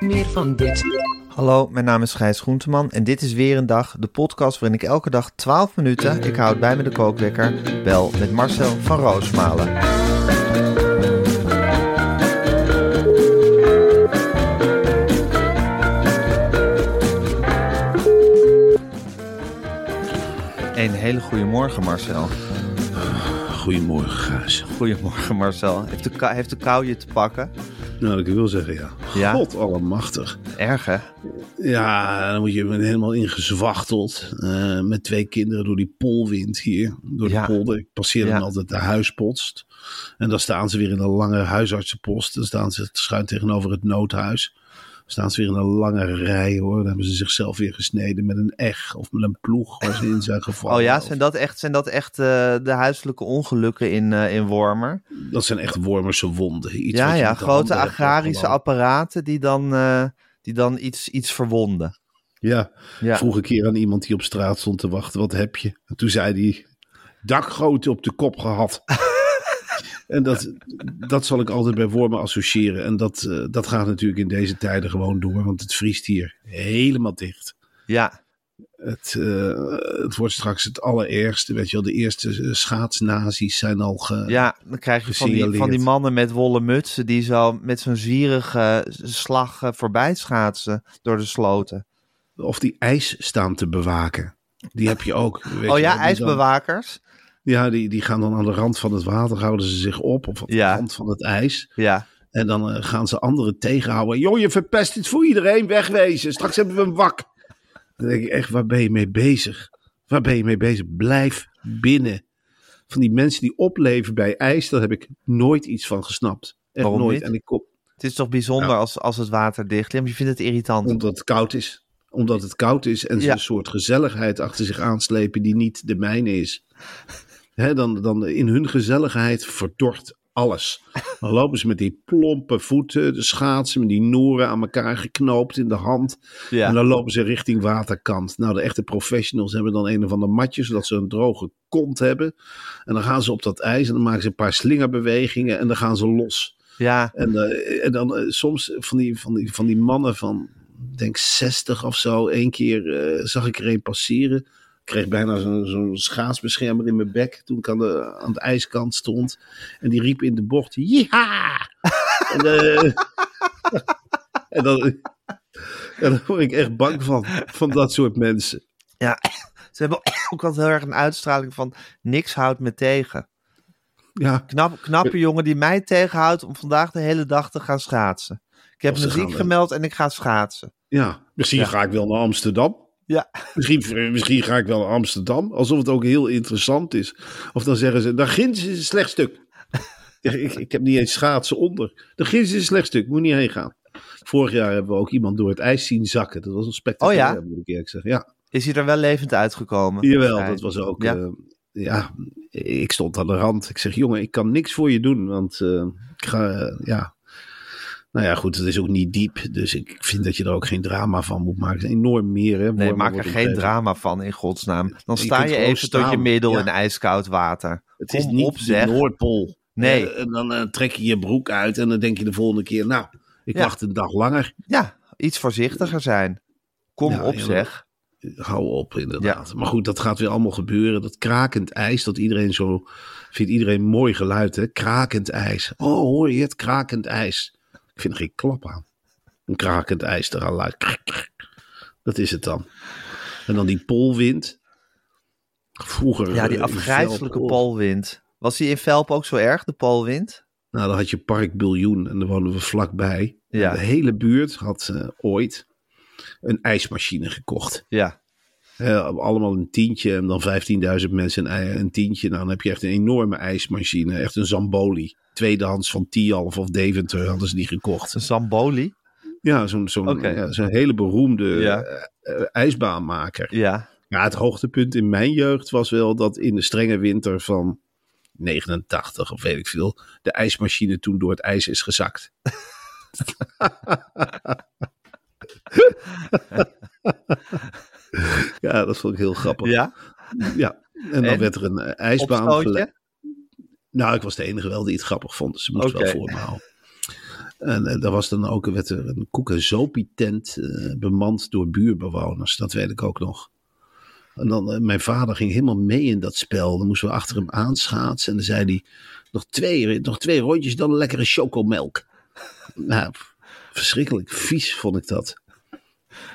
Meer van dit. Hallo, mijn naam is Gijs Groenteman en dit is weer een dag, de podcast waarin ik elke dag 12 minuten, ik houd bij me de kookwekker, bel met Marcel van Roosmalen. Een hele goede morgen, Marcel. Goedemorgen, Gijs. Goedemorgen, Marcel. Heeft de, kou- heeft de kou je te pakken? Nou, dat ik wil zeggen, ja. Ja? God allemachtig. Erg, hè? Ja, dan moet je helemaal ingezwachteld. eh met twee kinderen door die polwind hier. Door de Ja. polder. Ik passeer Ja. dan altijd de huispost. En dan staan ze weer in een lange huisartsenpost. Dan staan ze schuin tegenover het noodhuis. Staan ze weer in een lange rij, hoor. Dan hebben ze zichzelf weer gesneden met een eg of met een ploeg waar ze in zijn gevallen. Oh ja, zijn dat echt, zijn dat echt eh, de huiselijke ongelukken in, eh, in Wormer? Dat zijn echt wormerse wonden. Iets ja, ja, grote agrarische apparaten die dan, eh, die dan iets, iets verwonden. Ja, Ja. vroeg een keer aan iemand die op straat stond te wachten, wat heb je? En toen zei hij, dakgrootte op de kop gehad. en dat, dat zal ik altijd bij wormen associëren. En dat, eh, dat gaat natuurlijk in deze tijden gewoon door, want het vriest hier helemaal dicht. Ja, Het, eh, het wordt straks het allerergste, weet je wel. De eerste eh, schaatsnazi's zijn al ge... ja, dan krijg je van die, van die mannen met wollen mutsen die zo met zo'n zwierige slag voorbij schaatsen door de sloten. Of die ijs staan te bewaken. Die heb je ook. weet oh je ja, ijsbewakers? Ja, die, die gaan dan aan de rand van het water, houden ze zich op. Of Ja. de rand van het ijs. Ja. En dan eh, gaan ze anderen tegenhouden. Joh, je verpest het voor iedereen, wegwezen. Straks hebben we een wak. Dan denk ik echt, waar ben je mee bezig? Waar ben je mee bezig? Blijf binnen. Van die mensen die opleven bij ijs, daar heb ik nooit iets van gesnapt. Echt Waarom nooit. niet? En ik kom, Het is toch bijzonder Ja. als, als het water dicht ligt? Je vindt het irritant. omdat het koud is. Omdat het koud is en ze Ja. een soort gezelligheid achter zich aanslepen die niet de mijne is. Hè, dan, dan in hun gezelligheid verdort alles. Dan lopen ze met die plompe voeten, de schaatsen, met die noeren aan elkaar geknoopt in de hand. Ja. En dan lopen ze richting waterkant. Nou, de echte professionals hebben dan een of ander matje, zodat ze een droge kont hebben. En dan gaan ze op dat ijs en dan maken ze een paar slingerbewegingen en dan gaan ze los. Ja, En, eh, en dan eh, soms van die, van, die, van die mannen van, denk 60 of zo. Eén keer eh, zag ik er een passeren. Ik kreeg bijna zo'n zo'n schaatsbeschermer in mijn bek toen ik aan de, aan de ijskant stond. En die riep in de bocht, ja! en, eh, en, dan, en daar word ik echt bang van, van dat soort mensen. ja. Ze hebben ook altijd heel erg een uitstraling van niks houdt me tegen. Ja, Knap, knappe jongen die mij tegenhoudt om vandaag de hele dag te gaan schaatsen. Ik heb muziek eh, gemeld en ik ga schaatsen. ja. misschien Ja. ga ik wel naar Amsterdam. Ja, Misschien, misschien ga ik wel naar Amsterdam, alsof het ook heel interessant is. Of dan zeggen ze, daar ginds is een slecht stuk. Ik, ik heb niet eens schaatsen onder. De ginds is een slecht stuk, moet niet heen gaan. Vorig jaar hebben we ook iemand door het ijs zien zakken. Dat was een spectaculair, Oh ja? moet ik eerlijk zeggen. Ja, is hij er wel levend uitgekomen? jawel, dat was ook... Ja. Ja. ja, ik stond aan de rand. Ik zeg, jongen, ik kan niks voor je doen, want eh, ik ga, eh, ja... Nou ja, goed, het is ook niet diep. Dus ik vind dat je er ook geen drama van moet maken. Het is enorm meer, hè. Nee, maak er geen drama van in godsnaam. Dan sta je even tot je middel ja. in ijskoud water. Het Kom is niet op de Noordpool. Nee. Eh, en dan eh, trek je je broek uit en dan denk je de volgende keer, nou, ik Ja. wacht een dag langer. Ja, iets voorzichtiger zijn. Kom op zeg. Hou op, inderdaad. Maar goed, dat gaat weer allemaal gebeuren. Dat krakend ijs, dat iedereen zo... Vindt iedereen mooi geluid, hè? Krakend ijs. Oh, hoor je het? Krakend ijs. Ik vind er geen klap aan. Een krakend ijs eraan luid. Dat is het dan. En dan die polwind. Vroeger... Ja, die eh, afgrijzelijke polwind. Was die in Velp ook zo erg, de polwind? Nou, dan had je Park Biljoen en daar woonden we vlakbij. Ja. De hele buurt had eh, ooit een ijsmachine gekocht. Ja. Eh, allemaal een tientje en dan 15.000 mensen een, een tientje. Nou, dan heb je echt een enorme ijsmachine. Echt een Zamboli. Tweedehands van Tialf of Deventer hadden ze die gekocht. Zamboli. Ja, zo'n zo'n ja, zo'n hele beroemde Ja. eh, eh, ijsbaanmaker. Ja. Ja, het hoogtepunt in mijn jeugd was wel dat in de strenge winter van 89 of weet ik veel, de ijsmachine toen door het ijs is gezakt. ja, dat vond ik heel grappig. Ja. Ja, en dan En? werd er een eh, ijsbaan Opstootje? Nou, ik was de enige wel die het grappig vond, dus ze moest wel voor me houden. En eh, daar was dan ook werd er een koek- en zopie-tent eh, bemand door buurbewoners. Dat weet ik ook nog. En dan, eh, mijn vader ging helemaal mee in dat spel. Dan moesten we achter hem aanschaatsen. En dan zei hij, nog twee, nog twee rondjes, dan een lekkere chocomelk. Nou, verschrikkelijk vies vond ik dat.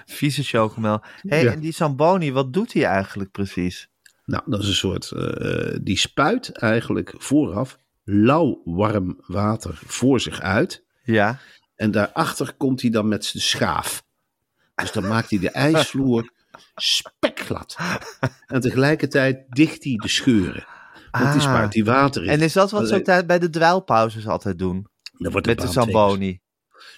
Vieze chocomel. hey, Ja. en die Zamboni, wat doet hij eigenlijk precies? Nou, dat is een soort, eh, die spuit eigenlijk vooraf lauw warm water voor zich uit. Ja. En daarachter komt hij dan met zijn schaaf. Dus dan maakt hij de ijsvloer spekglad. En tegelijkertijd dicht hij de scheuren. Want die Ah. spuit die water in. En is dat wat ze ook bij de dweilpauzes altijd doen? Dan wordt Met de baan twee keer- Zamboni.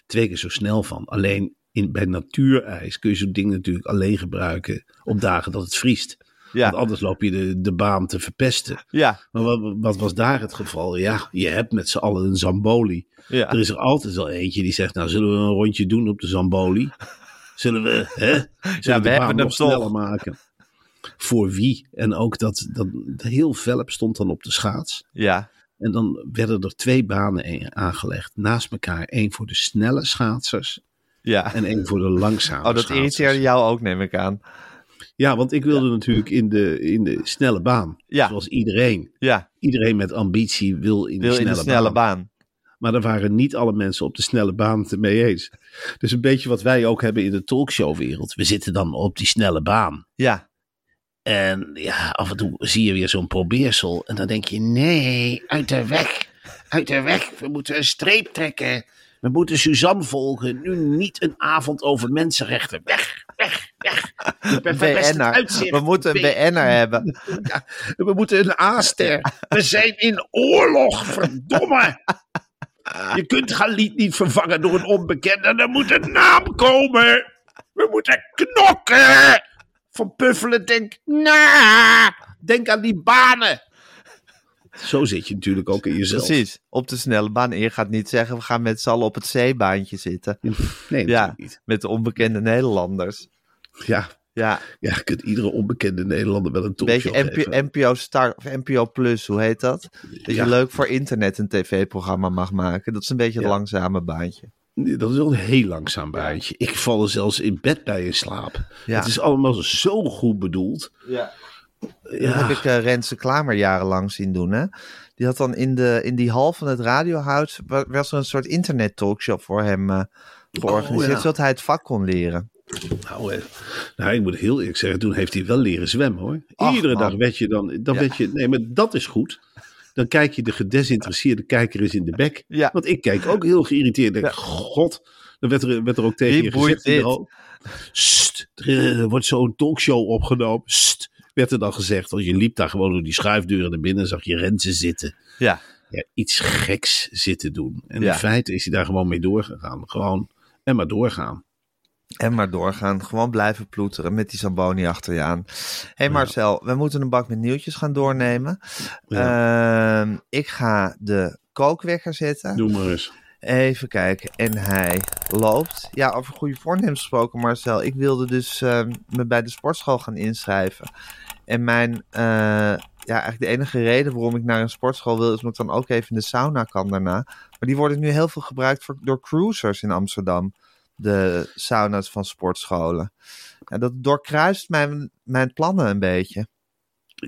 twee keer zo snel van. Alleen in, bij natuurijs kun je zo'n ding natuurlijk alleen gebruiken op dagen dat het vriest. Want anders loop je de, de baan te verpesten. Ja. Maar wat, wat was daar het geval? Ja, je hebt met z'n allen een Zamboli. Ja. Er is er altijd wel eentje die zegt, nou zullen we een rondje doen op de Zamboli? Zullen we, hè? Zullen Ja, we de baan nog toch. sneller maken? Voor wie? En ook dat, dat heel velp stond dan op de schaats. Ja. En dan werden er twee banen een- aangelegd naast elkaar. één voor de snelle schaatsers Ja. en één voor de langzame Oh, dat irriteerde jou ook, neem ik aan. Ja, want ik wilde natuurlijk in de, in de snelle baan. Ja. Zoals iedereen. Ja. Iedereen met ambitie wil in, Wil de, in snelle de snelle baan. baan. Maar daar waren niet alle mensen op de snelle baan het mee eens. Dus een beetje wat wij ook hebben in de talkshowwereld. We zitten dan op die snelle baan. Ja. En ja, af en toe zie je weer zo'n probeersel. En dan denk je, nee, uit de weg. Uit de weg. We moeten een streep trekken. We moeten Suzanne volgen. Nu niet een avond over mensenrechten. Weg, weg, weg. We BN'er. moeten een BN'er hebben. Ja, we moeten een A-ster. We zijn in oorlog, verdomme. Je kunt Galit niet vervangen door een onbekende. Er moet een naam komen. We moeten knokken. Van Puffelen denk na. Denk aan die banen. Zo zit je natuurlijk ook in jezelf. Precies. Op de snelle baan. En je gaat niet zeggen, we gaan met z'n allen op het zeebaantje zitten. Nee, Ja. niet. Met de onbekende Nederlanders. Ja, Ja. ja, je kunt iedere onbekende Nederlander wel een Een talkshow beetje geven. NPO, NPO Star of NPO Plus, hoe heet dat? Dat Ja. je leuk voor internet een tv-programma mag maken. Dat is een beetje het Ja. langzame baantje. Dat is wel een heel langzaam baantje. Ik val er zelfs in bed bij in slaap. Ja. Het is allemaal zo goed bedoeld. Ja. Dat Ja. heb ik eh, Renze Klamer jarenlang zien doen. Hè? Die had dan in, de, in die hal van het radiohuis... wa- was er een soort internet talkshow voor hem eh, georganiseerd... Oh, ja. zodat hij het vak kon leren. Nou, eh, nou, ik moet heel eerlijk zeggen, toen heeft hij wel leren zwemmen hoor. Ach, Iedere man. dag werd je dan, dan Ja. werd je, nee, maar dat is goed. Dan kijk je de gedesinteresseerde kijker eens in de bek. Ja. Want ik kijk ook heel geïrriteerd. Denk, Ja. God, dan werd er, werd er ook tegen Wie je gezegd. Sst, er wordt zo'n talkshow opgenomen. Sst, werd er dan gezegd. Want je liep daar gewoon door die schuifdeuren naar binnen. Zag je Renze zitten. Ja, Ja, iets geks zitten doen. En Ja. in feite is hij daar gewoon mee doorgegaan. Gewoon en maar doorgaan. en maar doorgaan. Gewoon blijven ploeteren met die Zamboni achter je aan. Hé hey Marcel, we moeten een bak met nieuwtjes gaan doornemen. Ehm, ik ga de kookwekker zetten. Doe maar eens. Even kijken. En hij loopt. Ja, over goede voornemens gesproken, Marcel. Ik wilde dus ehm, me bij de sportschool gaan inschrijven. En mijn, eh, ja, eigenlijk de enige reden waarom ik naar een sportschool wil, is omdat ik dan ook even in de sauna kan daarna. Maar die worden nu heel veel gebruikt voor, door cruisers in Amsterdam. De sauna's van sportscholen. Ja, dat doorkruist mijn, mijn plannen een beetje.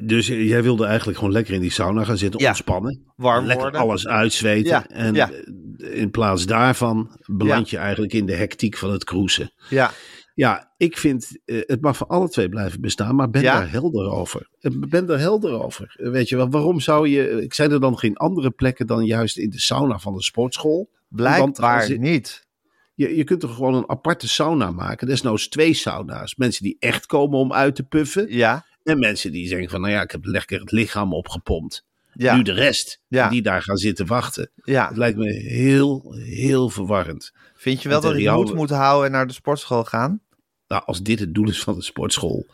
Dus jij wilde eigenlijk gewoon lekker in die sauna gaan zitten, Ja. ontspannen. Warm lekker worden. alles uitzweten. Ja, En ja. in plaats daarvan beland je eigenlijk in de hectiek van het cruisen. Ja, Ja, ik vind, eh, het mag voor alle twee blijven bestaan, maar ben Ja? daar helder over. Eh, Ben daar helder over. Eh, Weet je wel, waarom zou je, ik zijn er dan geen andere plekken dan juist in de sauna van de sportschool? blijkbaar je- niet. Je, je kunt er gewoon een aparte sauna maken. Desnoods twee sauna's. Mensen die echt komen om uit te puffen. Ja, En mensen die zeggen van, nou ja, ik heb lekker het lichaam opgepompt. Ja. Nu de rest, Ja. die daar gaan zitten wachten. Ja, Het lijkt me heel, heel verwarrend. vind je wel dat Real- moed moet houden en naar de sportschool gaan? Nou, als dit het doel is van de sportschool.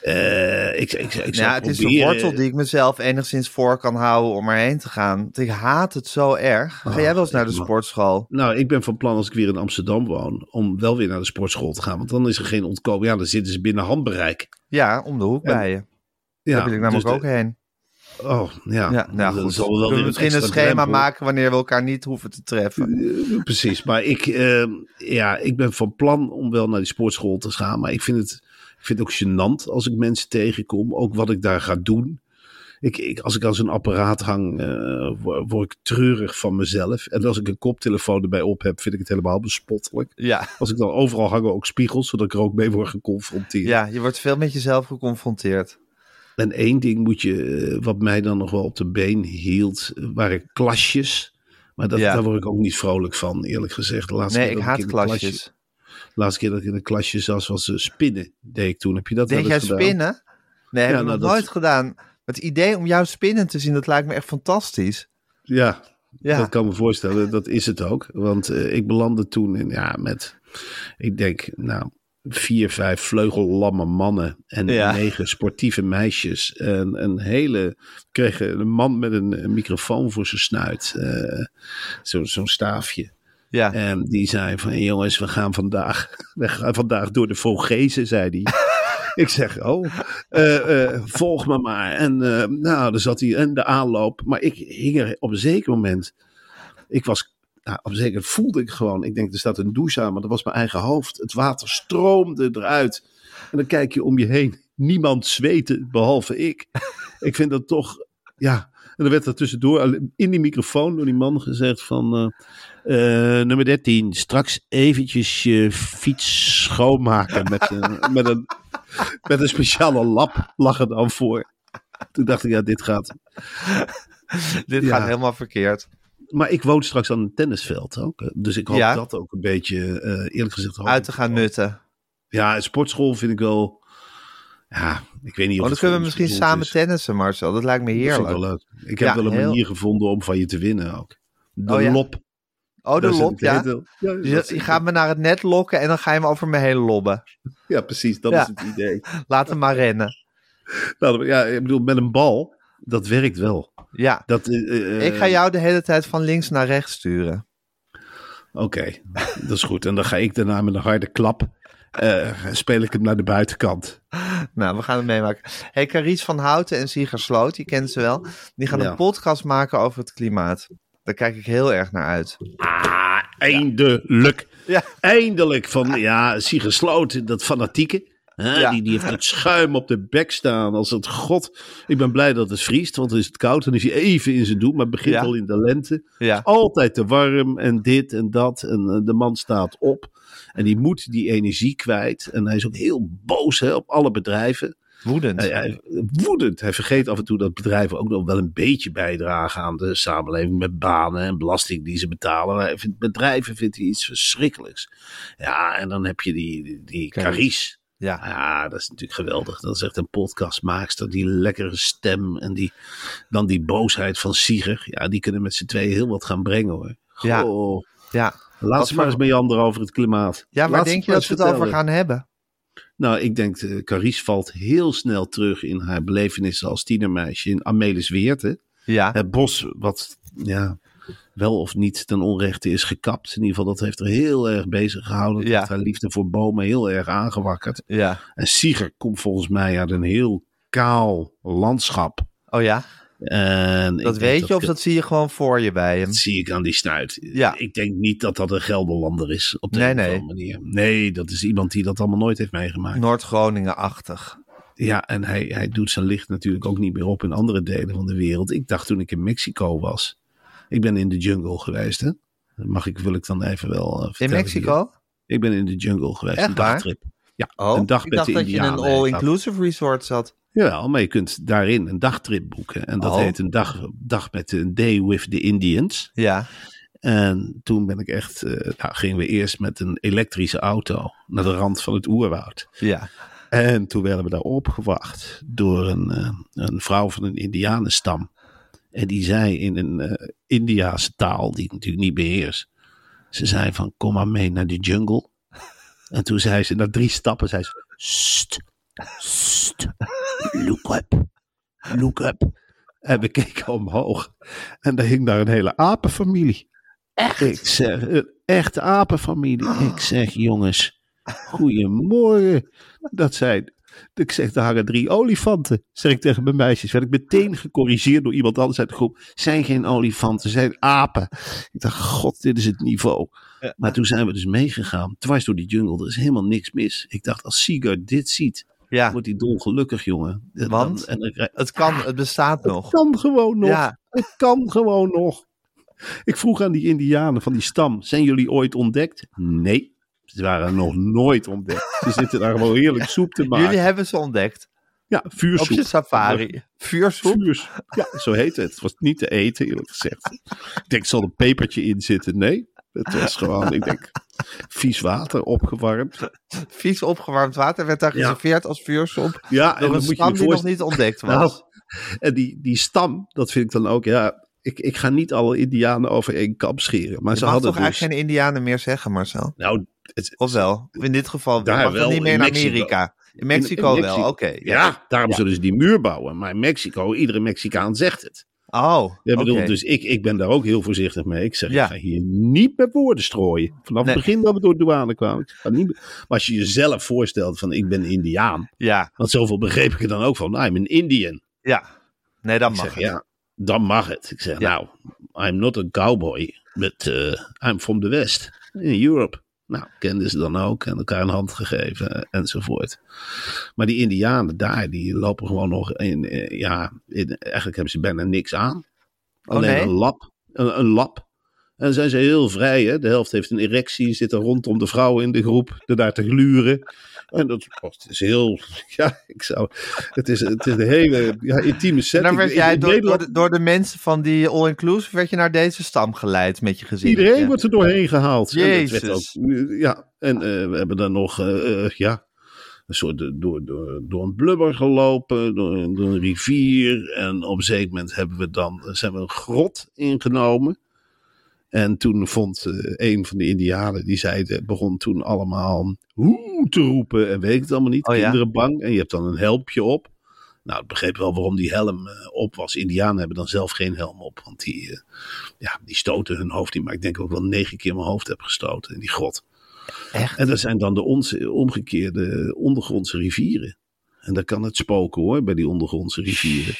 eh, ik, ik, ik, zou ja, het is proberen- wortel die ik mezelf enigszins voor kan houden om erheen te gaan. Want ik haat het zo erg. Ga Oh, jij wel eens naar de sportschool? Nou, ik ben van plan als ik weer in Amsterdam woon. om wel weer naar de sportschool te gaan. Want dan is er geen ontkomen. Ja, dan zitten ze binnen handbereik. Ja, om de hoek En- bij je. Ja, Daar wil ik namelijk dus ook de- heen. Oh, ja. Ja, nou Dan goed. zal wel weer we misschien een schema drempel. maken wanneer we elkaar niet hoeven te treffen. Eh, Precies, maar ik, eh, ja, ik ben van plan om wel naar die sportschool te gaan. Maar ik vind het, ik vind het ook gênant als ik mensen tegenkom. Ook wat ik daar ga doen. Ik, ik, als ik aan zo'n apparaat hang, eh, word, word ik treurig van mezelf. En als ik een koptelefoon erbij op heb, vind ik het helemaal bespottelijk. Ja. Als ik dan overal hangen ook spiegels, zodat ik er ook mee word geconfronteerd. ja, je wordt veel met jezelf geconfronteerd. En één ding moet je, eh, wat mij dan nog wel op de been hield, eh, waren klasjes. Maar dat, Ja. daar word ik ook niet vrolijk van, eerlijk gezegd. De laatste Nee, keer ik haat klasje- klasjes. De laatste keer dat ik in een klasje zat, was eh, spinnen, deed ik toen. Heb je dat wel jij gedaan? spinnen? Nee, heb Ja, ik nou, nog dat- nooit gedaan. Het idee om jouw spinnen te zien, dat lijkt me echt fantastisch. Ja, Ja, dat kan me voorstellen. Dat is het ook. Want ik belandde toen in, ja, met, ik denk, nou, vier, vijf vleugellamme mannen en Ja. negen sportieve meisjes. En een hele, kregen een man met een, een microfoon voor zijn snuit. eh, zo- Zo'n staafje. ja. En die zei van, jongens, we gaan vandaag, we gaan vandaag door de Vogezen, zei hij. Ik zeg, oh, eh, eh, volg me maar. En nou, dan zat hij en de aanloop. Maar ik hing er op een zeker moment, ik was, nou, op zeker voelde ik gewoon, ik denk, er staat een douche aan, maar dat was mijn eigen hoofd. Het water stroomde eruit. En dan kijk je om je heen, niemand zweette, behalve ik. Ik vind dat toch, ja... En dan werd er tussendoor in die microfoon door die man gezegd van... eh, eh, nummer 13, straks eventjes je fiets schoonmaken met, een- met, een, met een speciale lap lag er dan voor. Toen dacht ik, ja, dit gaat... Dit ja. gaat helemaal verkeerd. Maar ik woon straks aan een tennisveld ook. Dus ik hoop Ja. dat ook een beetje, eh, eerlijk gezegd... Uit te gaan nutten. Ja, een sportschool vind ik wel... Ja, ik weet niet of Oh, dan kunnen we misschien samen is. tennissen, Marcel. Dat lijkt me Dat vind ik heerlijk. wel leuk. Ik heb Ja, wel een heel- manier gevonden om van je te winnen ook. De Oh ja? lop. Oh, de lop, ja. hele- ja, Je, dat gaat me naar het net lokken en dan ga je me over me heen lobben. Ja, precies. Dat Ja. is het idee. Laat hem maar rennen. Nou, ja, ik bedoel, met een bal, dat werkt wel. Ja. Dat, eh, eh, Ik ga jou de hele tijd van links naar rechts sturen. Oké, dat is goed. En dan ga ik daarna met een harde klap, eh, speel ik hem naar de buitenkant. Nou, we gaan het meemaken. hey, Carice van Houten en Sieger Sloot, je kent ze wel. Die gaan Ja. een podcast maken over het klimaat. Daar kijk ik heel erg naar uit. Ah, eindelijk. Ja. Eindelijk van, ja, Sieger Sloot, dat fanatieke. Hè, Ja. die, die heeft het schuim op de bek staan. Als het god. Ik ben blij dat het vriest, want dan is het koud. Dan is hij even in zijn doen, maar het begint Ja. al in de lente. Ja, Altijd te warm en dit en dat. En eh, de man staat op. En die moet die energie kwijt. En hij is ook heel boos hè, op alle bedrijven. woedend. Hij, hij- woedend. Hij vergeet af en toe dat bedrijven ook nog wel een beetje bijdragen aan de samenleving. Met banen en belasting die ze betalen. Maar hij vindt, bedrijven vindt hij iets verschrikkelijks. Ja, en dan heb je die, die, die. Ja, Ja, dat is natuurlijk geweldig. Dat is echt een podcastmaakster. Die lekkere stem en die, dan die boosheid van Sieger. Ja, die kunnen met z'n tweeën heel wat gaan brengen hoor. Ja. Goh. ja. Laat Wat ze maar eens meanderen over het klimaat. ja waar Laat denk je dat we het over gaan hebben? Nou, ik denk, uh, Carice valt heel snel terug in haar belevenissen als tienermeisje in Amelis Weert. hè. Ja, Het bos wat ja, wel of niet ten onrechte is gekapt. In ieder geval, dat heeft er heel erg bezig gehouden. Dat Ja. heeft haar liefde voor bomen heel erg aangewakkerd. ja. En Sieger komt volgens mij uit een heel kaal landschap. Oh ja, En dat weet je of dat zie je gewoon voor je bij hem? Dat zie ik aan die snuit. Ja. Ik denk niet dat dat een Gelderlander is op de Nee, een of nee. andere manier. Nee, dat is iemand die dat allemaal nooit heeft meegemaakt. Noord-Groningen-achtig. Ja, en hij, hij doet zijn licht natuurlijk ook niet meer op in andere delen van de wereld. Ik dacht toen ik in Mexico was. Ik ben in de jungle geweest, hè? Mag ik, wil ik dan even wel eh, In vertellen Mexico? hier. Ik ben in de jungle geweest, Echt een waar? dagtrip. Ja, Oh, een dag ik met dacht de dat je in een all-inclusive resort zat. Jawel, maar je kunt daarin een dagtrip boeken. En dat Oh. heet een dag, dag met een day with the Indians. Ja, En toen ben ik echt, eh, nou, gingen we eerst met een elektrische auto naar de rand van het oerwoud. ja. En toen werden we daar opgewacht door een, eh, een vrouw van een indianenstam. En die zei in een eh Indiaanse taal, die ik natuurlijk niet beheers. Ze zei van, kom maar mee naar de jungle. En toen zei ze, na drie stappen, zei ze, st, st, look up, look up. En we keken omhoog. En daar hing daar een hele apenfamilie. Echt? Ik zeg, een echte apenfamilie. Ik zeg, jongens, goedemorgen. Dat zijn, ik zeg, daar hangen drie olifanten. Zeg ik tegen mijn meisjes. Werd ik meteen gecorrigeerd door iemand anders uit de groep. Zijn geen olifanten, zijn apen. Ik dacht, god, dit is het niveau. Ja. Maar toen zijn we dus meegegaan. Dwars door die jungle. Er is helemaal niks mis. Ik dacht, als Sigurd dit ziet, Ja, wordt hij dolgelukkig, jongen. Want? en dan het kan, het bestaat het nog. kan gewoon nog. Ja, Het kan gewoon nog. Ik vroeg aan die indianen van die stam, zijn jullie ooit ontdekt? Nee, ze waren nog nooit ontdekt. Ze zitten daar gewoon heerlijk soep te maken. jullie hebben ze ontdekt. Ja, Op vuursoep. je safari. Vuursoep. Vuurs. Ja, zo heette het. Het was niet te eten, eerlijk gezegd. Ik denk, zal er een pepertje in zitten? Nee, het was gewoon, ik denk, vies water opgewarmd. Vies opgewarmd water werd daar Ja. geserveerd als vuursoep. Ja, Door en een stam die nog niet ontdekt was. Nou, en die, die stam, dat vind ik dan ook, ja, ik, ik ga niet alle indianen over één kam scheren. Maar je ze hadden toch dus, eigenlijk geen indianen meer zeggen, Marcel? nou, het, Of wel? In dit geval Daar. Mag wel, niet meer in in Mexico. Amerika? In Mexico, wel, oké. Ja, daarom zullen ze die muur bouwen. Maar in Mexico, iedere Mexicaan zegt het. Oh, Ik bedoel. Dus ik, ik ben daar ook heel voorzichtig mee. Ik zeg, Ja. ik ga hier niet met woorden strooien. Vanaf Nee. het begin dat we door de douane kwamen. Niet, maar als je jezelf voorstelt van ik ben Indiaan. Ja, Want zoveel begreep ik er dan ook van. I'm an Indian. ja. Nee, dan Ik mag zeg, het. ja, dan mag het. Ik zeg, Ja. nou, I'm not a cowboy. But uh, I'm from the West. In Europe. Nou, kenden ze dan ook. En elkaar een hand gegeven enzovoort. Maar die indianen daar, die lopen gewoon nog in, eh, ja, in- eigenlijk hebben ze bijna niks aan. Alleen Oh, nee? een lap. Een, een lap. En dan zijn ze heel vrij. Hè? De helft heeft een erectie, zit er rondom de vrouwen in de groep, er daar te gluren. En dat oh, het is heel, ja, ik zou, het is, het is een hele ja, intieme En setting. dan werd jij door, door, de, door de mensen van die all-inclusive, werd je naar deze stam geleid met je gezin. Iedereen wordt er doorheen gehaald. En Jezus. werd ook, ja, en eh, we hebben dan nog, eh, eh, ja, een soort door, door, door een blubber gelopen, door, door een rivier. En op een zeker moment hebben we dan, zijn we een grot ingenomen. En toen vond eh, een van de indianen, die zei, begon toen allemaal hoe te roepen en weet ik het allemaal niet. Oh ja? Kinderen bang. En je hebt dan een helmpje op. Nou, ik begreep wel waarom die helm eh, op was. Indianen hebben dan zelf geen helm op. Want die, eh, ja, die stoten hun hoofd in. Maar ik denk ook wel negen keer mijn hoofd heb gestoten in die grot. Echt? En dat zijn dan de onze, omgekeerde ondergrondse rivieren. En daar kan het spoken hoor, bij die ondergrondse rivieren.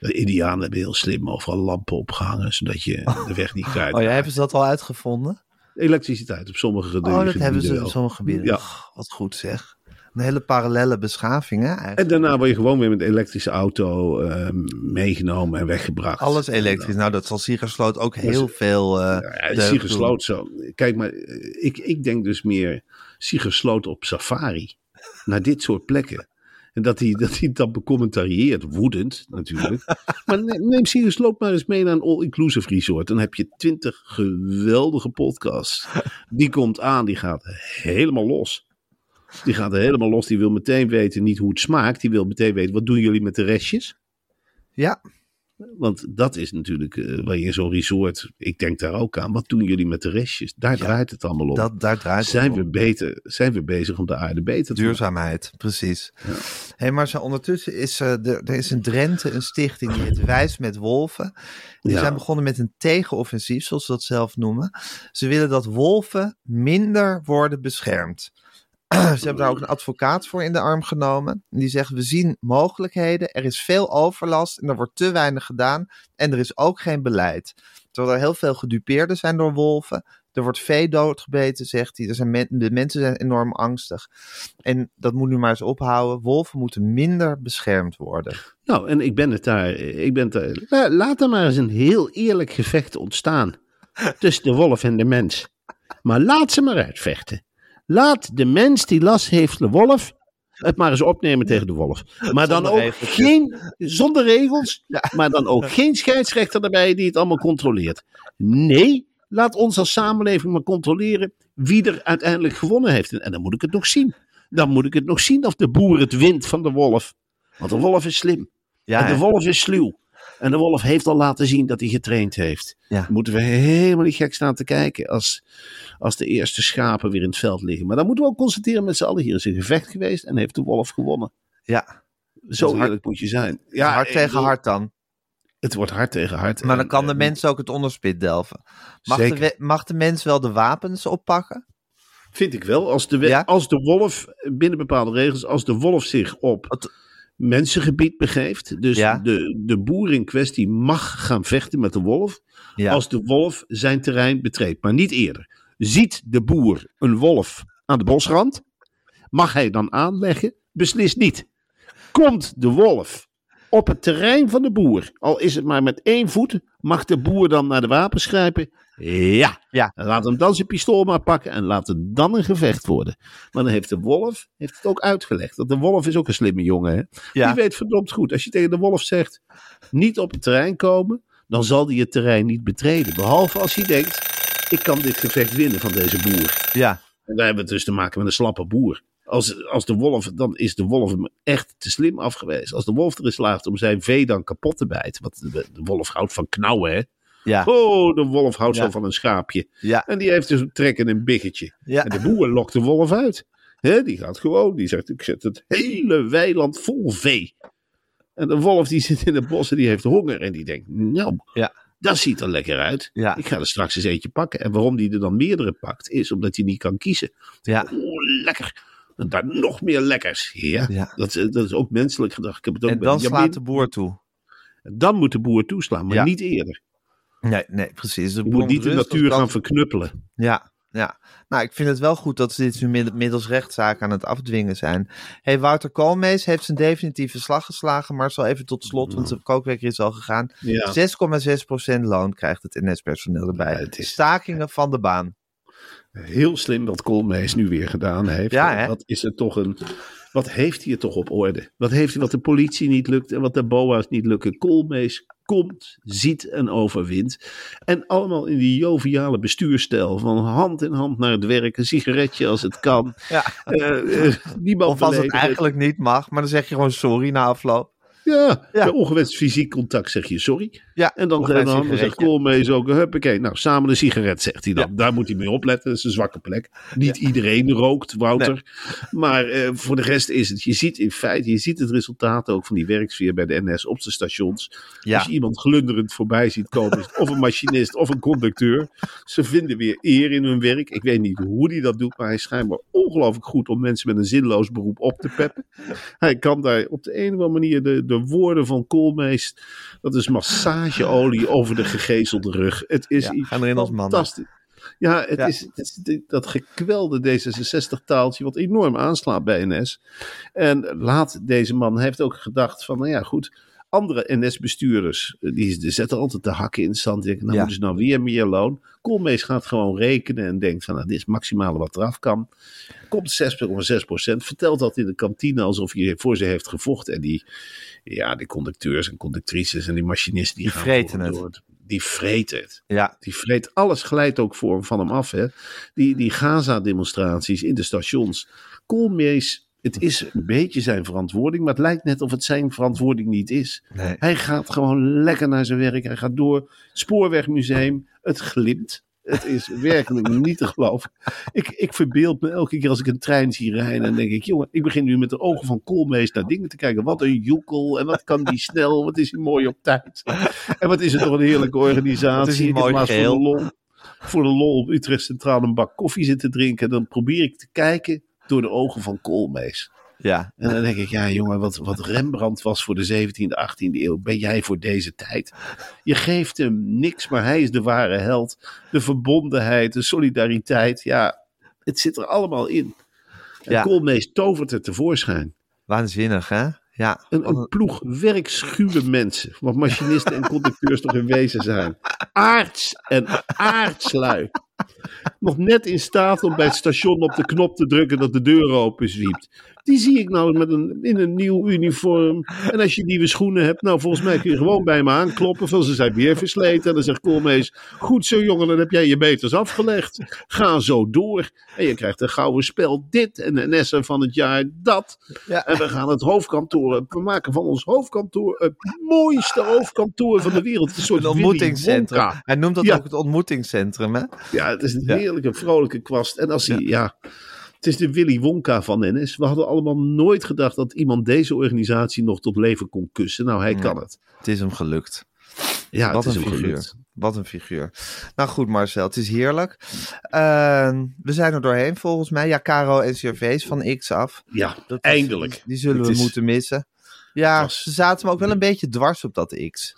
De Indianen hebben heel slim overal lampen opgehangen, zodat je de weg niet kwijt. Oh ja, hebben ze dat al uitgevonden? Elektriciteit op sommige Oh, gebieden. dat hebben ze wel. in sommige gebieden. Ja. Wat goed zeg. Een hele parallele beschaving, hè? Eigenlijk. En daarna word je gewoon weer met een elektrische auto eh, meegenomen en weggebracht. Alles elektrisch. Nou, dat zal Siegersloot ook heel veel. eh Ja, deugd Siegersloot zo. Kijk, maar eh, ik, ik denk dus meer Siegersloot op safari. Naar dit soort plekken. En dat hij, dat hij dat becommentarieert. Woedend natuurlijk. maar ne- neem Siegersloot maar eens mee naar een all-inclusive resort. Dan heb je twintig geweldige podcasts. Die komt aan, die gaat helemaal los. Die gaat helemaal los. Die wil meteen weten niet hoe het smaakt. Die wil meteen weten, wat doen jullie met de restjes? Ja, Want dat is natuurlijk eh, waar je in zo'n resort, ik denk daar ook aan, wat doen jullie met de restjes? Daar draait het allemaal om. dat, daar draait het zijn, om. we beter, zijn we bezig om de aarde beter te maken? Duurzaamheid, precies. Hey, maar zo, ondertussen is eh, er, er is in Drenthe een stichting die het Wijs met Wolven. Die Ja. zijn begonnen met een tegenoffensief, zoals ze dat zelf noemen. Ze willen dat wolven minder worden beschermd. Ze hebben daar ook een advocaat voor in de arm genomen. En die zegt, we zien mogelijkheden, er is veel overlast en er wordt te weinig gedaan. En er is ook geen beleid. Terwijl er heel veel gedupeerden zijn door wolven. Er wordt vee doodgebeten, zegt hij. Er zijn men- de mensen zijn enorm angstig. En dat moet nu maar eens ophouden. Wolven moeten minder beschermd worden. Nou, en ik ben het daar, ik ben het daar, la- laat er maar eens een heel eerlijk gevecht ontstaan. Tussen de wolf en de mens. Maar laat ze maar uitvechten. Laat de mens die last heeft, de wolf, het maar eens opnemen tegen de wolf. Maar dan Zonder ook geen, zonder regels, Ja. maar dan ook geen scheidsrechter erbij die het allemaal controleert. Nee, laat ons als samenleving maar controleren wie er uiteindelijk gewonnen heeft. En dan moet ik het nog zien. Dan moet ik het nog zien of de boer het wint van de wolf. Want de wolf is slim. Ja, en de wolf is sluw. En de wolf heeft al laten zien dat hij getraind heeft. Ja. Moeten we helemaal niet gek staan te kijken als, als de eerste schapen weer in het veld liggen. Maar dan moeten we ook constateren met z'n allen, hier is een gevecht geweest en heeft de wolf gewonnen. Ja, Zo hard- eerlijk moet je zijn. ja hard tegen bedoel, hard dan. Het wordt hard tegen hard. Maar dan kan de eh, mens ook het onderspit delven. Mag de, Zeker. we- mag de mens wel de wapens oppakken? Vind ik wel. Als de, Ja? als de wolf, binnen bepaalde regels, als de wolf zich op mensengebied begeeft. Dus Ja. de, de boer in kwestie mag gaan vechten met de wolf. Ja. Als de wolf zijn terrein betreedt, maar niet eerder. Ziet de boer een wolf aan de bosrand? Mag hij dan aanleggen? Beslist niet. Komt de wolf op het terrein van de boer, al is het maar met één voet, mag de boer dan naar de wapens grijpen? Ja. Ja. Laat hem dan zijn pistool maar pakken en laat het dan een gevecht worden. Maar dan heeft de wolf heeft het ook uitgelegd. Want de wolf is ook een slimme jongen. Hè? Ja. Die weet verdomd goed. Als je tegen de wolf zegt, niet op het terrein komen, dan zal hij het terrein niet betreden. Behalve als hij denkt, ik kan dit gevecht winnen van deze boer. Ja, En daar hebben we dus te maken met een slappe boer. Als, als de wolf, dan is de wolf hem echt te slim afgewezen. Als de wolf erin slaagt om zijn vee dan kapot te bijten. Want de, de wolf houdt van knauwen, hè. ja, Oh, de wolf houdt Ja. zo van een schaapje. ja, En die heeft dus een trek in een biggetje. ja. En de boer lokt de wolf uit. Hè, die gaat gewoon, die zegt, ik zet het hele weiland vol vee. En de wolf die zit in het bos en die heeft honger. En die denkt, nou, Ja. dat ziet er lekker uit. Ja. Ik ga er straks eens eentje pakken. En waarom die er dan meerdere pakt, is omdat hij niet kan kiezen. Ja. Oh, lekker. Daar nog meer lekkers. Ja, Ja. Dat, is, dat is ook menselijk gedrag. Ik heb het ook En dan slaat de boer toe. Dan moet de boer toeslaan, maar Ja. niet eerder. Nee, nee, precies. De Je moet niet de natuur dan- gaan verknuppelen. Ja, ja. Nou, ik vind het wel goed dat ze dit nu mid- middels rechtszaak aan het afdwingen zijn. hey, Wouter Koolmees heeft zijn definitieve slag geslagen, maar zo even tot slot, want de kookwekker is al gegaan. Ja. 6,6% loon krijgt het NS-personeel erbij. Ja, het is- Stakingen van de baan. Heel slim wat Koolmees nu weer gedaan heeft. Ja? Wat is er toch een. Wat heeft hij er toch op orde? Wat heeft hij wat de politie niet lukt en wat de BOA's niet lukken? Koolmees komt, ziet en overwint. En allemaal in die joviale bestuurstijl. Van hand in hand naar het werk. Een sigaretje als het kan. Ja. Eh, eh, niemand Of als het eigenlijk niet mag, maar dan zeg je gewoon sorry na afloop. Ja, Ja. ongewenst fysiek contact zeg je sorry. Ja, En dan een handen zegt sigaretje. Koolmees ook, huppakee. Nou, samen een sigaret, zegt hij dan. Daar moet hij mee opletten, dat is een zwakke plek. Niet iedereen rookt, Wouter. Maar eh, voor de rest is het, je ziet in feite, je ziet het resultaat ook van die werksfeer bij de NS op de stations. Als je iemand glunderend voorbij ziet komen, of een machinist of een conducteur. Ze vinden weer eer in hun werk. Ik weet niet hoe hij dat doet, maar hij is schijnbaar ongelooflijk goed om mensen met een zinloos beroep op te peppen. Hij kan daar op de een of andere manier de, de woorden van Koolmees, dat is massageolie over de gegezelde rug. Het is Ja, iets gaan erin als mannen. fantastisch. Ja, het Ja. is, het is dit- dat gekwelde D66-taaltje wat enorm aanslaat bij NS. En laat deze man, heeft ook gedacht van, nou ja, goed, andere NS-bestuurders, eh, die zetten altijd de hakken in het zand. Die denken, nou Ja. moeten ze nou weer meer loon. Koolmees gaat gewoon rekenen en denkt van, nou, dit is het maximale wat eraf kan. Komt 6,6 procent, vertelt dat in de kantine alsof hij voor ze heeft gevochten. En die, ja, die conducteurs en conductrices en die machinisten, die, Die gaan vreten het. door. Die vreten het. Ja, Die vreet, alles glijdt ook voor, van hem af. Hè? Die, die Gaza-demonstraties in de stations. Koolmees, het is een beetje zijn verantwoording, maar het lijkt net of het zijn verantwoording niet is. nee. Hij gaat gewoon lekker naar zijn werk. Hij gaat door. Spoorwegmuseum, het glimt. Het is werkelijk niet te geloven. Ik, ik verbeeld me elke keer als ik een trein zie rijden. En denk ik, jongen, ik begin nu met de ogen van Koolmees naar dingen te kijken. Wat een joekel. En wat kan die snel. Wat is hij mooi op tijd. En wat is het toch een heerlijke organisatie. Wat is mooi voor de, lol, voor de lol op Utrecht Centraal een bak koffie zitten drinken. En dan probeer ik te kijken door de ogen van Koolmees. Ja, En dan denk ik, ja jongen, wat, wat Rembrandt was voor de 17e, 18e eeuw, ben jij voor deze tijd. Je geeft hem niks, maar hij is de ware held. De verbondenheid, de solidariteit, ja, het zit er allemaal in. En Ja. Koolmees tovert het tevoorschijn. waanzinnig hè? Ja, Een, een ploeg werkschuwe mensen, wat machinisten en conducteurs toch in wezen zijn. Aards en aardslui. Nog net in staat om bij het station op de knop te drukken dat de deur open zwiept. Die zie ik nou met een, in een nieuw uniform. En als je nieuwe schoenen hebt, nou volgens mij kun je gewoon bij me aankloppen. Van ze zijn weer versleten. En dan zegt Koolmees, goed zo jongen, dan heb jij je beters afgelegd. Ga zo door. En je krijgt een gouden spel dit en een Essen van het jaar dat. Ja. En we gaan het hoofdkantoor, we maken van ons hoofdkantoor het mooiste hoofdkantoor van de wereld. Een soort Een ontmoetingscentrum. Hij noemt dat Ja. ook het ontmoetingscentrum, hè? Ja, het is een heerlijke, vrolijke kwast. En als hij, ja. Het is de Willy Wonka van NS. We hadden allemaal nooit gedacht dat iemand deze organisatie nog tot leven kon kussen. Nou, hij Ja. kan het. Het is hem gelukt. Ja, Wat het is een hem figuur. gelukt. Wat een figuur. Nou goed, Marcel, het is heerlijk. Ehm, we zijn er doorheen volgens mij. Ja, Caro en CRV's van X af. Ja, Dat eindelijk. Die zullen Het we is- moeten missen. Ja, ze zaten me ook wel een beetje dwars op dat X.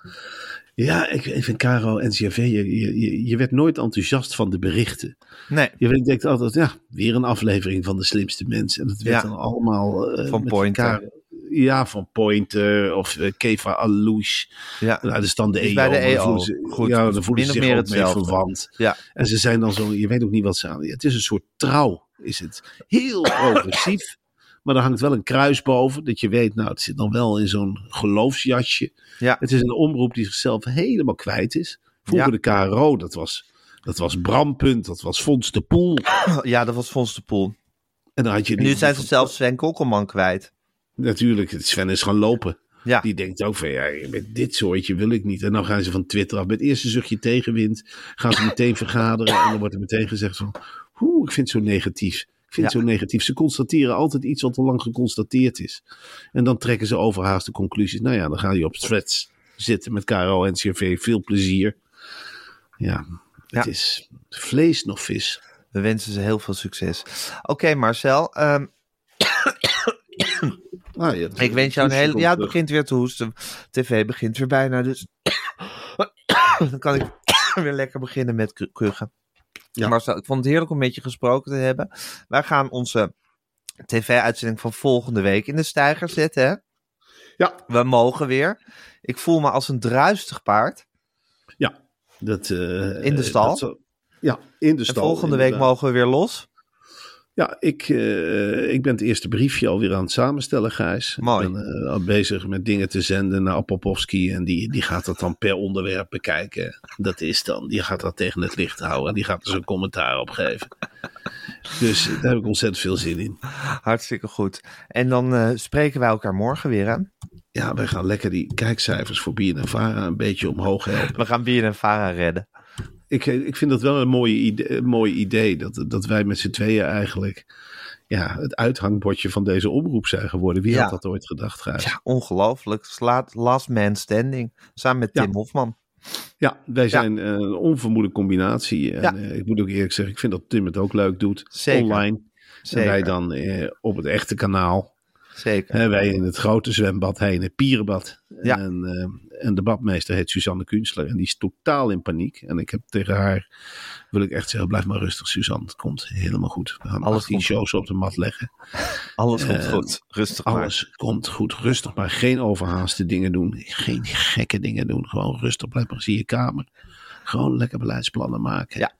Ja, ik, ik vind Caro en CRV, je, je, je- werd nooit enthousiast van de berichten. Nee, Je denkt altijd, ja, weer een aflevering van de slimste mensen. En dat werd Ja. dan allemaal... eh, Van Pointer. Ja, van Pointer of eh, Keva Alouche. ja. Nou, dat is dan de EO. bij de EO. ze- Goed, ja, dan voelen ze zich meer mee hetzelfde. verwant. Ja. En ze zijn dan zo, je weet ook niet wat ze aan. Het is een soort trouw, is het. Heel progressief. Maar er hangt wel een kruis boven, dat je weet, nou, het zit dan wel in zo'n geloofsjasje. Ja. Het is een omroep die zichzelf helemaal kwijt is. Vroeger Ja. de KRO, dat was, dat was Brampunt, dat was Fons de Poel. ja, dat was Fons de Poel. En dan had je Nu zijn ze zelfs Sven Kokkelman kwijt. Natuurlijk, Sven is gaan lopen. Ja, Die denkt ook van, ja, met dit soortje wil ik niet. En dan gaan ze van Twitter af. Met het eerste zuchtje tegenwind gaan ze meteen vergaderen. En dan wordt er meteen gezegd van, oeh, ik vind het zo negatief. Ik vind het zo negatief. Ze constateren altijd iets wat al lang geconstateerd is. En dan trekken ze overhaast de conclusies. Nou ja, dan ga je op threads zitten met KRO en CRV. Veel plezier. Ja, het is vlees nog vis. we wensen ze heel veel succes. Oké, Marcel. ehm, Ah, ja, ik wens jou een hele... Ja, het begint weer te hoesten. TV begint weer bijna, dus... Dan kan ik weer lekker beginnen met ku- kuchen. Ja. Marcel, ik vond het heerlijk om met je gesproken te hebben. Wij gaan onze tv-uitzending van volgende week in de stijger zetten, hè? Ja, We mogen weer. Ik voel me als een druistig paard. ja. Dat, eh, In de stal? dat ja, in de En stal. volgende week mogen we weer los. Ja, ik, eh, ik ben het eerste briefje alweer aan het samenstellen, Gijs. Mooi. Ik ben eh, al bezig met dingen te zenden naar Popovski. En die, die gaat dat dan per onderwerp bekijken. Dat is dan, die gaat dat tegen het licht houden. En die gaat er zijn commentaar op geven. Dus daar heb ik ontzettend veel zin in. Hartstikke goed. En dan eh, spreken wij elkaar morgen weer, hè? Ja, wij gaan lekker die kijkcijfers voor BNNVARA een beetje omhoog helpen. We gaan Bien en Vara redden. Ik, eh, ik vind dat wel een mooi idee, een mooi idee dat, dat wij met z'n tweeën eigenlijk ja, het uithangbordje van deze omroep zijn geworden. Wie Ja. had dat ooit gedacht, Gijs? Ja, ongelooflijk. Slaat Last Man Standing. Samen met Ja. Tim Hofman. Ja, wij zijn eh, een onvermoede combinatie. En Ja. eh, ik moet ook eerlijk zeggen, ik vind dat Tim het ook leuk doet. Zeker. Online. Zeker. En wij dan eh, op het echte kanaal. Zeker. Wij in het grote zwembad, hij in het pierenbad. Ja. En, eh, en de badmeester heet Suzanne Kunstler. En die is totaal in paniek. En ik heb tegen haar, wil ik echt zeggen, blijf maar rustig Suzanne. Het komt helemaal goed. We gaan Alles 18 komt shows op de mat leggen. Alles komt Eh, goed. Rustig maar. Alles komt goed. Rustig maar. Geen overhaaste dingen doen. Geen gekke dingen doen. Gewoon rustig. Blijf maar in je kamer. Gewoon lekker beleidsplannen maken. Ja.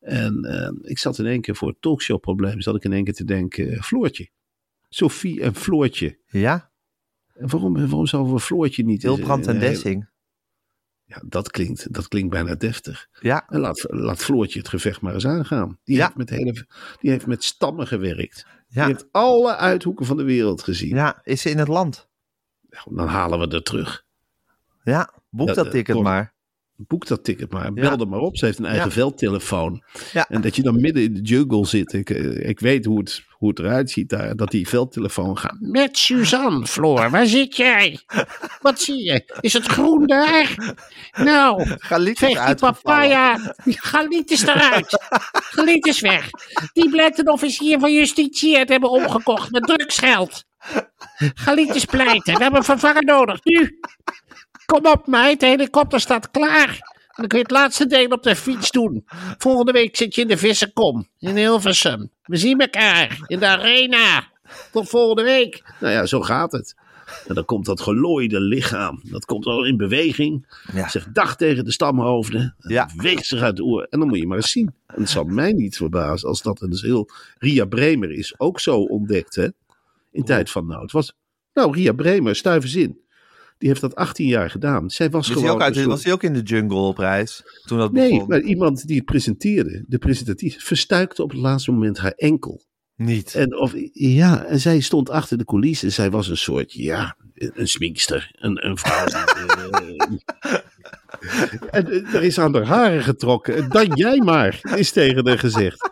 En eh, ik zat in één keer voor het talkshow-probleem. Zat ik in één keer te denken: Floortje. Sophie en Floortje. Ja, En waarom, waarom zouden we Floortje niet... Hilbrand eh, en eh, Dessing. Ja, dat klinkt, dat klinkt bijna deftig. Ja, En laat, laat Floortje het gevecht maar eens aangaan. Die, Ja. heeft, met hele, die heeft met stammen gewerkt. Die ja, heeft alle uithoeken van de wereld gezien. ja. Is ze in het land? Dan halen we er terug. Ja, boek Ja, dat de- ticket maar. Boek dat ticket maar. Bel Ja. er maar op. Ze heeft een eigen Ja. veldtelefoon. Ja. En dat je dan midden in de jungle zit. Ik, eh, ik weet hoe het, hoe het eruit ziet daar. Dat die veldtelefoon gaat. Met Suzanne, Floor, waar zit jij? Wat zie je? Is het groen daar? Nou, Galiet veeg die papaya. Galiet is eruit. Galiet is weg. Die blijkt een officier van justitie hebben omgekocht met drugsgeld. Galiet is pleiten. We hebben een vervanger nodig. Nu. Kom op, meid. De helikopter staat klaar. En dan kun je het laatste deel op de fiets doen. Volgende week zit je in de Vissenkom in Hilversum. We zien elkaar in de arena. Tot volgende week. Nou ja, zo gaat het. En dan komt dat gelooide lichaam, dat komt al in beweging. Ja. Zegt dag tegen de stamhoofden. Ja. beweegt zich uit de oor. En dan moet je maar eens zien. En het zal mij niet verbazen als dat dus heel... Ria Bremer is ook zo ontdekt, hè. In tijd van nou. Het was... Nou, Ria Bremer, stuivenzin. Die heeft dat 18 jaar gedaan. Zij was hij, gewoon... uit, soort- was hij ook in de jungle op reis? Toen dat Nee, begon? maar iemand die het presenteerde, de presentatrice, verstuikte op het laatste moment haar enkel. Niet. En, of, ja, en zij stond achter de coulissen. Zij was een soort, ja, een sminkster. Een, een vrouw. die, eh, en eh, er is aan haar haren getrokken. En Dan jij maar, is tegen haar gezegd.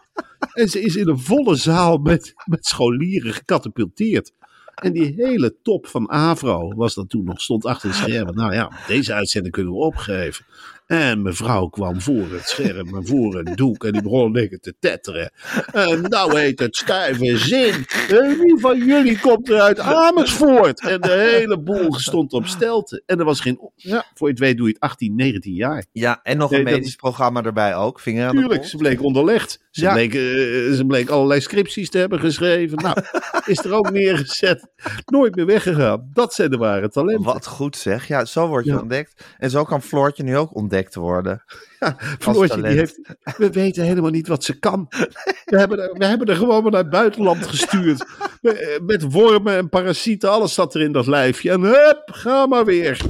En ze is in een volle zaal met, met scholieren gecatapulteerd. En die hele top van Avro was dat toen nog, stond achter het scherm. Nou ja, deze uitzending kunnen we opgeven. En mevrouw kwam voor het scherm en voor een doek en die begon lekker te tetteren. En nou heet het stijve zin. En wie van jullie komt er uit Amersfoort? En de hele boel stond op stelten. En er was geen... Ja, voor je het weet doe je het 18, 19 jaar. Ja, en nog Nee, een dat- medisch programma erbij ook. Vinger aan de Tuurlijk, ze bleek onderlegd. Ze, Ja. bleek, eh, ze bleek allerlei scripties te hebben geschreven. Nou, is er ook neergezet. Nooit meer weggegaan. Dat zijn de ware talenten. Wat goed zeg. Ja, zo word je Ja. ontdekt. En zo kan Floortje nu ook ontdekt worden. Floortje, die heeft, we weten helemaal niet wat ze kan. We hebben, er, we hebben er gewoon maar naar het buitenland gestuurd. Met- Met wormen en parasieten, alles zat er in dat lijfje. En hup, ga maar weer.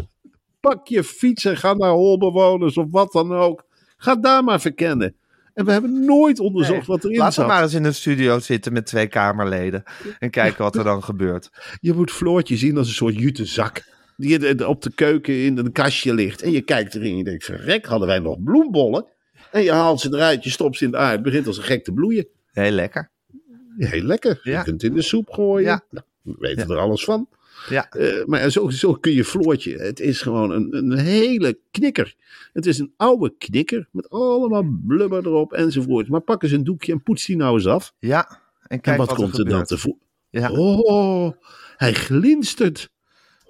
Pak je fiets en ga naar holbewoners of wat dan ook. Ga daar maar verkennen. En we hebben nooit onderzocht Nee, wat erin Laten we zat. maar eens in een studio zitten met twee Kamerleden. En kijken wat er dan gebeurt. Je moet Floortje zien als een soort jutezak. Die op de keuken in een kastje ligt. En je kijkt erin en je denkt, verrek, hadden wij nog bloembollen? En je haalt ze eruit, je stopt ze in de aard. Het begint als een gek te bloeien. Heel lekker. Heel lekker. Ja. Je kunt het in de soep gooien. Ja. Nou, we weten er alles van. Ja. Eh, maar zo, zo kun je Floortje. Het is gewoon een, een hele knikker. Het is een oude knikker met allemaal blubber erop enzovoort. Maar pak eens een doekje en poets die nou eens af. Ja. En kijk en wat, wat, komt er dan tevoren? Ja. Oh, hij glinstert.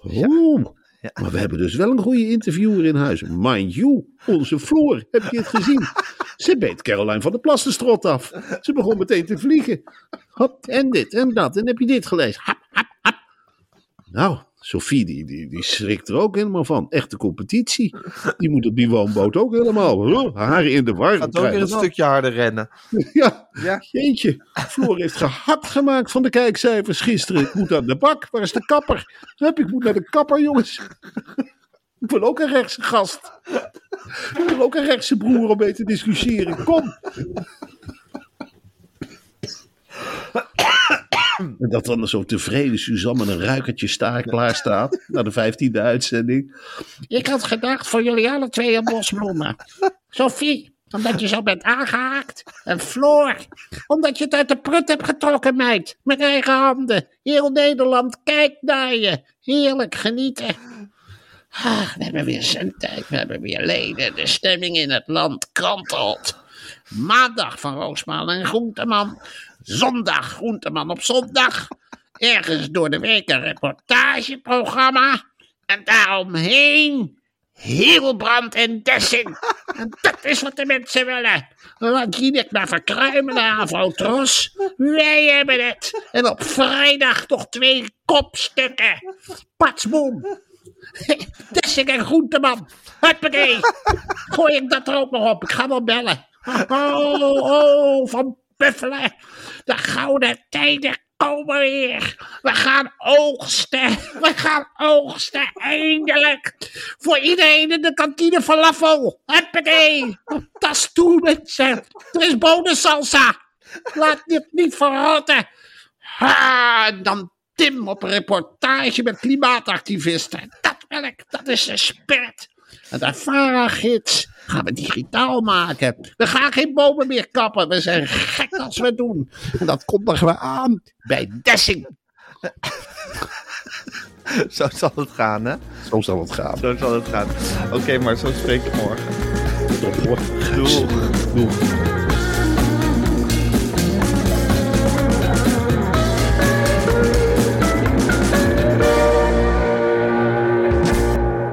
Ja. Maar we hebben dus wel een goede interviewer in huis. Mind you, onze Floor. Heb je het gezien? Ze beet Caroline van der Plas de strot af. Ze begon meteen te vliegen. Hop, en dit en dat. En heb je dit gelezen? Hap, hap, hap. Nou, Sophie, die, die, die schrikt er ook helemaal van. Echte competitie. Die moet op die woonboot ook helemaal. huh, haren in de war. Gaat ook krijgen weer een dat. stukje harder rennen. Ja, Ja. jeetje. Floor heeft gehakt gemaakt van de kijkcijfers gisteren. Ik moet aan de bak. Waar is de kapper? Hup, ik moet naar de kapper, jongens. Ik wil ook een rechtse gast. Ik wil ook een rechtse broer om mee te discussiëren. Kom. Dat dan zo tevreden Suzanne met een ruikertje staar klaar staat. Na de vijftiende uitzending. Ik had gedacht voor jullie alle twee een bosbloemen. Sophie, omdat je zo bent aangehaakt. En Floor, omdat je het uit de prut hebt getrokken, meid. Met eigen handen. Heel Nederland kijkt naar je. Heerlijk genieten. Ah, we hebben weer zendtijd, we hebben weer leden. De stemming in het land kantelt. Maandag van Roosman en Groenteman. Zondag Groenteman op zondag. Ergens door de week een reportageprogramma. En daaromheen Hilbrand en Dessing. En dat is wat de mensen willen. Laat Jinek maar verkruimelen, Avro-Tros. Wij hebben het. En op vrijdag nog twee kopstukken. Patsboom. Dessing en Groenteman. Huppakee. Gooi ik dat er ook nog op. Ik ga wel bellen. Oh, oh, van Buffelen. De gouden tijden komen weer. We gaan oogsten. We gaan oogsten. Eindelijk. Voor iedereen in de kantine falafel. Huppakee. Tas toe, mensen. Er is bonensalsa. Laat dit niet verrotten. Ha, dan Tim op een reportage met klimaatactivisten. Dat wil ik. Dat is de spirit. En de VARA-gids gaan we digitaal maken. We gaan geen bomen meer kappen. We zijn gek als we het doen. En dat kondigen we aan bij Dessing. Zo zal het gaan, hè? Zo zal het gaan. Zo zal het gaan. Oké, maar zo spreek ik morgen. Tot morgen. Doei. Doei.